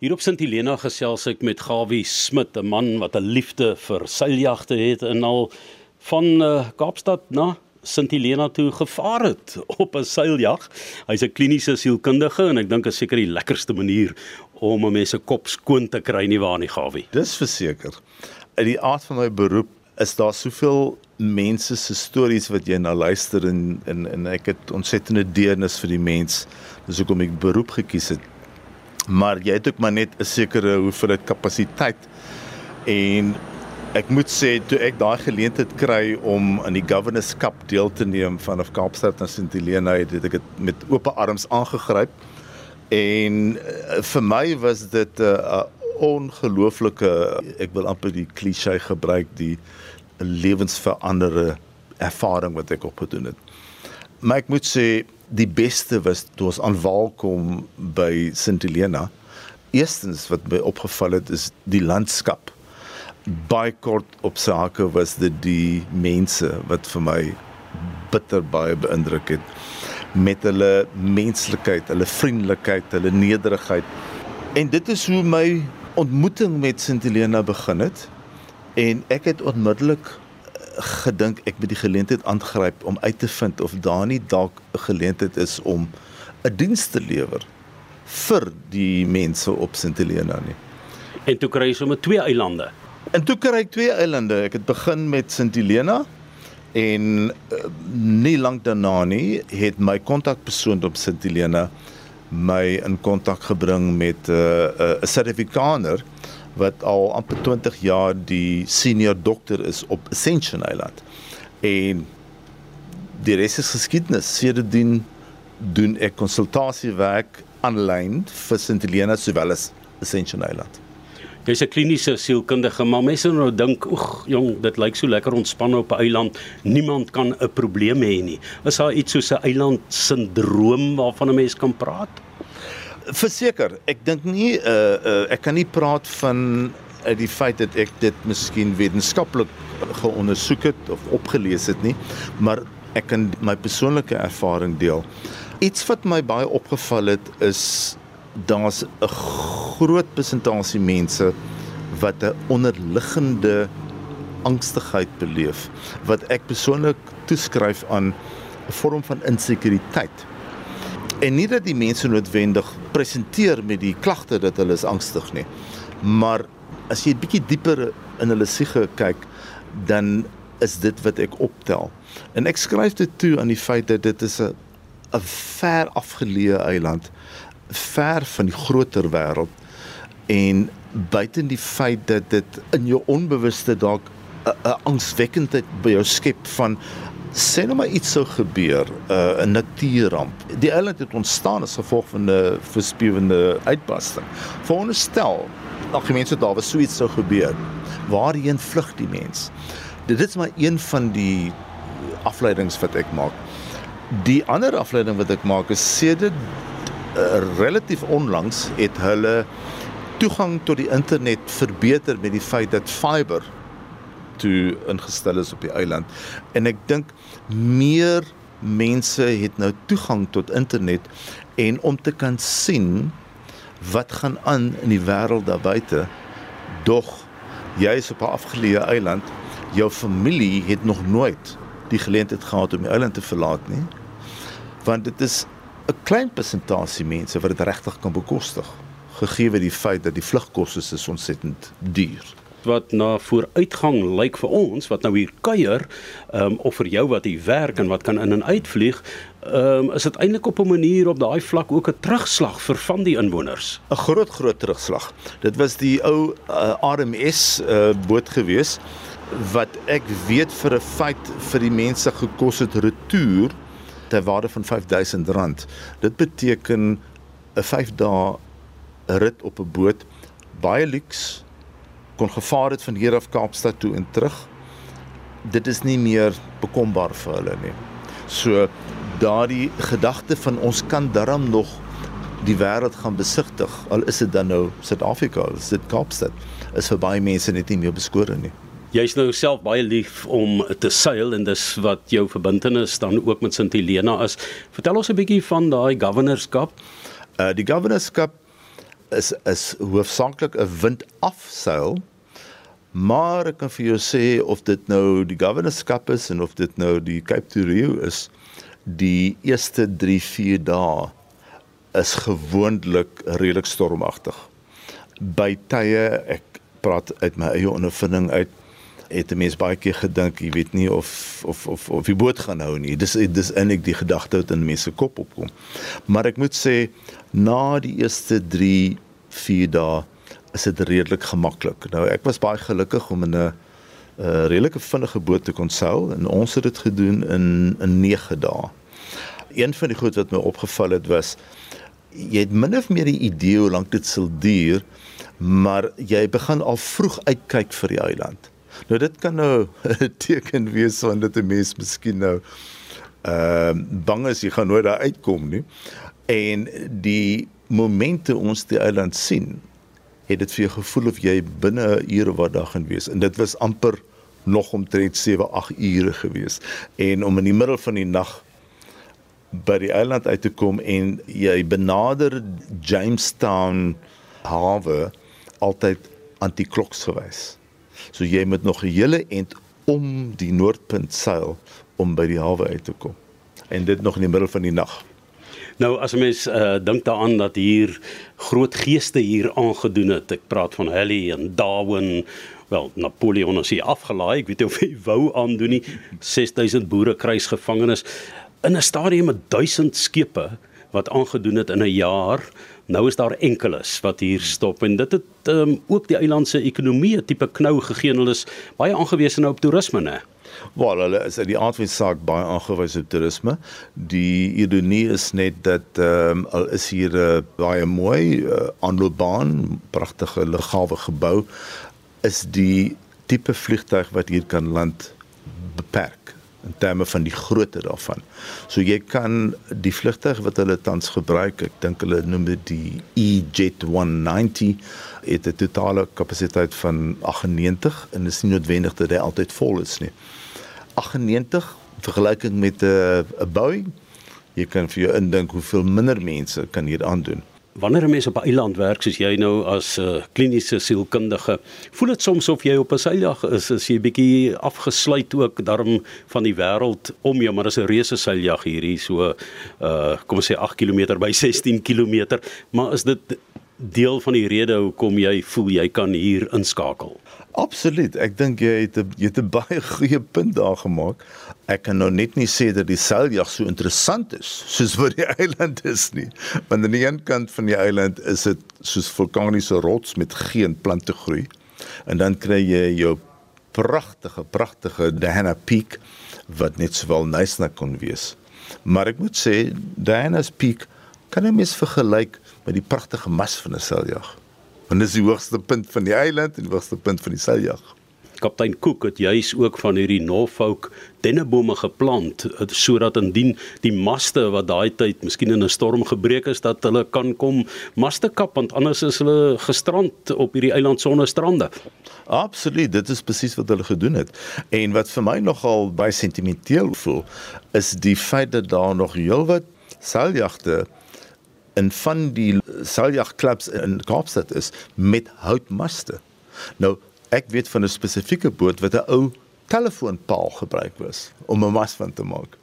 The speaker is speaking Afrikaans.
Hier op Sint Helena gesels ek met Gawie Smit, 'n man wat 'n liefde vir seiljagte het en al van uh, Kaapstad na Sint Helena toe gevaar het op 'n seiljag. Hy's 'n kliniese sielkundige en ek dink is seker die lekkerste manier om 'n mens se kop skoon te kry nie waar nie, Gawie. Dis verseker. In die aard van my beroep is daar soveel mense se stories wat jy na luister en en en ek het ontsettende deernis vir die mens. Dis hoekom ek beroep gekies het maar jy het ook maar net 'n sekere hoeveelheid kapasiteit. En ek moet sê toe ek daai geleentheid kry om aan die Governors Cup deel te neem vanaf Kaapstad na St Helena het ek dit met oop arms aangegryp. En uh, vir my was dit 'n uh, ongelooflike ek wil amper die klise gebruik die lewensveranderde ervaring wat ek opgedoen het. Maar ek moet sê die beste was toe ons aanwaal kom by St Helena. Eerstens wat my opgeval het is die landskap. Baie kort op sake was dit die mense wat vir my bitter baie beïndruk het met hulle menslikheid, hulle vriendelikheid, hulle nederigheid. En dit is hoe my ontmoeting met St Helena begin het en ek het onmiddellik gedink ek moet die geleentheid aangryp om uit te vind of daar nie dalk 'n geleentheid is om 'n diens te lewer vir die mense op St Helena nie. En toe kry jy sommer twee eilande. En toe kry ek twee eilande. Ek het begin met St Helena en uh, nie lank daarna nie het my kontakpersoon op St Helena my in kontak gebring met 'n uh, 'n uh, sertifikaner wat al amper 20 jaar die senior dokter is op Ascension Island. En die res is geskiedenis. Sedertdien doen ek konsultasiewerk aanlyn vir St Helena sowel as Ascension Island. Jy's 'n kliniese sielkundige, maar mense nou dink, oeg, jong, dit lyk so lekker ontspanne op 'n eiland. Niemand kan 'n probleem hê nie. Is daar iets soos 'n eiland sindroom waarvan 'n mens kan praat? Verseker, ek dink nie uh, uh ek kan nie praat van uit die feit dat ek dit miskien wetenskaplik geondersoek het of opgelees het nie, maar ek kan my persoonlike ervaring deel. Iets wat my baie opgeval het is daar's 'n groot persentasie mense wat 'n onderliggende angstigheid beleef wat ek persoonlik toeskryf aan 'n vorm van insekuriteit En nie dat die mense noodwendig presenteer met die klagte dat hulle is angstig nie. Maar as jy 'n bietjie dieper in hulle siege kyk, dan is dit wat ek optel. En ek skryf dit toe aan die feit dat dit is 'n 'n ver afgeleë eiland, ver van die groter wêreld en buiten die feit dat dit in jou onbewuste dalk 'n angswekkendheid by jou skep van sê nou maar iets sou gebeur, 'n uh, natuurramp. Die eiland het ontstaan as gevolg van 'n verspewende uitbarsting. Veronderstel, nog die mense daar was so iets sou gebeur. Waarheen vlug die mens? Dit is maar een van die afleidings wat ek maak. Die ander afleiding wat ek maak is sedert uh, relatief onlangs het hulle toegang tot die internet verbeter met die feit dat fiber toe ingestel is op die eiland. En ek dink meer mense het nou toegang tot internet en om te kan sien wat gaan aan in die wêreld daar buite. Dog jy is op 'n afgeleë eiland, jou familie het nog nooit die geleentheid gehad om die eiland te verlaat nie. Want dit is 'n klein persentasie mense wat dit regtig kan bekostig gegee die feit dat die vlugkoste is ontsettend duur wat na vooruitgang lyk vir ons wat nou hier kuier, ehm um, of vir jou wat hier werk en wat kan in en uitvlieg, ehm um, is dit eintlik op 'n manier op daai vlak ook 'n terugslag vir van die inwoners. 'n Groot groot terugslag. Dit was die ou uh, RMS uh, boot gewees wat ek weet vir 'n feit vir die mense gekos het retour ter waarde van R5000. Dit beteken 'n 5 dae rit op 'n boot baie luks kon gevaar het van hier af Kaapstad toe en terug. Dit is nie meer bekombaar vir hulle nie. So daardie gedagte van ons kan darm nog die wêreld gaan besigtig al is dit dan nou Suid-Afrika, is dit Kaapstad, is vir baie mense net nie meer beskore nie. Jy's nou self baie lief om te seil en dis wat jou verbintenis dan ook met Sint Helena is. Vertel ons 'n bietjie van daai governorskap. Uh die governorskap is is hoofsaaklik 'n windafseil. Maar ek kan vir jou sê of dit nou die governorskap is en of dit nou die Cape Tourist is, die eerste 3-4 dae is gewoonlik redelik stormagtig. By tye ek praat uit my eie ondervinding uit het 'n mens baie keer gedink, jy weet nie of of of of die boot gaan hou nie. Dis dis eintlik die gedagte wat in mense kop opkom. Maar ek moet sê na die eerste 3 4 dae is dit redelik gemaklik. Nou ek was baie gelukkig om in 'n 'n redelike vinnige boot te kon seil en ons het dit gedoen in in 9 dae. Een van die goed wat my opgeval het was jy het min of meer 'n idee hoe lank dit sal duur, maar jy begin al vroeg uitkyk vir die eiland. Nou dit kan nou 'n teken wees van dit 'n mens miskien nou ehm uh, bang is jy gaan nooit daar uitkom nie. En die momente ons die eiland sien, het dit vir jou gevoel of jy binne 'n ure wat daar gaan wees. En dit was amper nog omtrent 7, 8 ure gewees. En om in die middel van die nag by die eiland uit te kom en jy benader Jamestown hawe altyd anti-kloks gewys. So jy moet nog 'n hele end om die noordpunt seil om by die hawe uit te kom. En dit nog in die middel van die nag. Nou as 'n mens uh, dink daaraan dat hier groot geeste hier aangedoen het. Ek praat van Halley en Darwin. Wel, Napoleon is hier afgelaai. Ek weet nie of hy wou aandoen nie. 6000 boere kruisgevangenes in 'n stadium met 1000 skepe wat aangedoen het in 'n jaar. Nou is daar enkeles wat hier stop en dit het um, ook die eiland se ekonomie 'n tipe knou gegee. Hulle is baie aangewese nou op toerisme, né? Wel, hulle is uit die aard van die saak baie aangewese op toerisme. Die ironie is net dat ehm um, al is hier 'n uh, baie mooi uh, aanloopbaan, pragtige lughawe gebou, is die tipe vliegtuig wat hier kan land beperk in terme van die grootte daarvan. So jy kan die vlugtig wat hulle tans gebruik, ek dink hulle noem dit die E-Jet 190 het 'n totale kapasiteit van 98 en dit is nie noodwendig dat hy altyd vol is nie. 98 vergelyking met 'n 'n Boeing, jy kan vir jou indink hoeveel minder mense kan hier aandoen. Wanneer 'n mens op 'n eiland werk soos jy nou as 'n uh, kliniese sielkundige, voel dit soms of jy op 'n seiljag is, as jy bietjie afgesluit ook daarom van die wêreld om jou, maar dis 'n reuse seiljag hierdie so uh kom ons sê 8 km by 16 km, maar is dit deel van die rede hoekom jy voel jy kan hier inskakel? Absoluut. Ek dink jy het 'n jy het 'n baie goeie punt daar gemaak. Ek kan nou net nie sê dat die seiljag so interessant is soos wat die eiland is nie. Want aan die een kant van die eiland is dit soos vulkaniese rots met geen plante groei. En dan kry jy jou pragtige pragtige Diana Peak wat net sowel nice na kon wees. Maar ek moet sê Diana's Peak kan jy mes vergelyk met die pragtige mas van 'n seiljag. Want dis die hoogste punt van die eiland en die hoogste punt van die seiljag. Kaptein Cook het juis ook van hierdie Norfolk dennebome geplant sodat indien die maste wat daai tyd miskien in 'n storm gebreek is dat hulle kan kom maste kap want anders is hulle gestrand op hierdie eiland sonder strande. Absoluut, dit is presies wat hulle gedoen het. En wat vir my nogal baie sentimenteel voel, is die feit dat daar nog heelwat seiljagte in van die seiljagklubs in Kaapstad is met houtmaste. Nou, ek weet van 'n spesifieke boot wat 'n ou telefoonpaal gebruik was om 'n mas van te maak.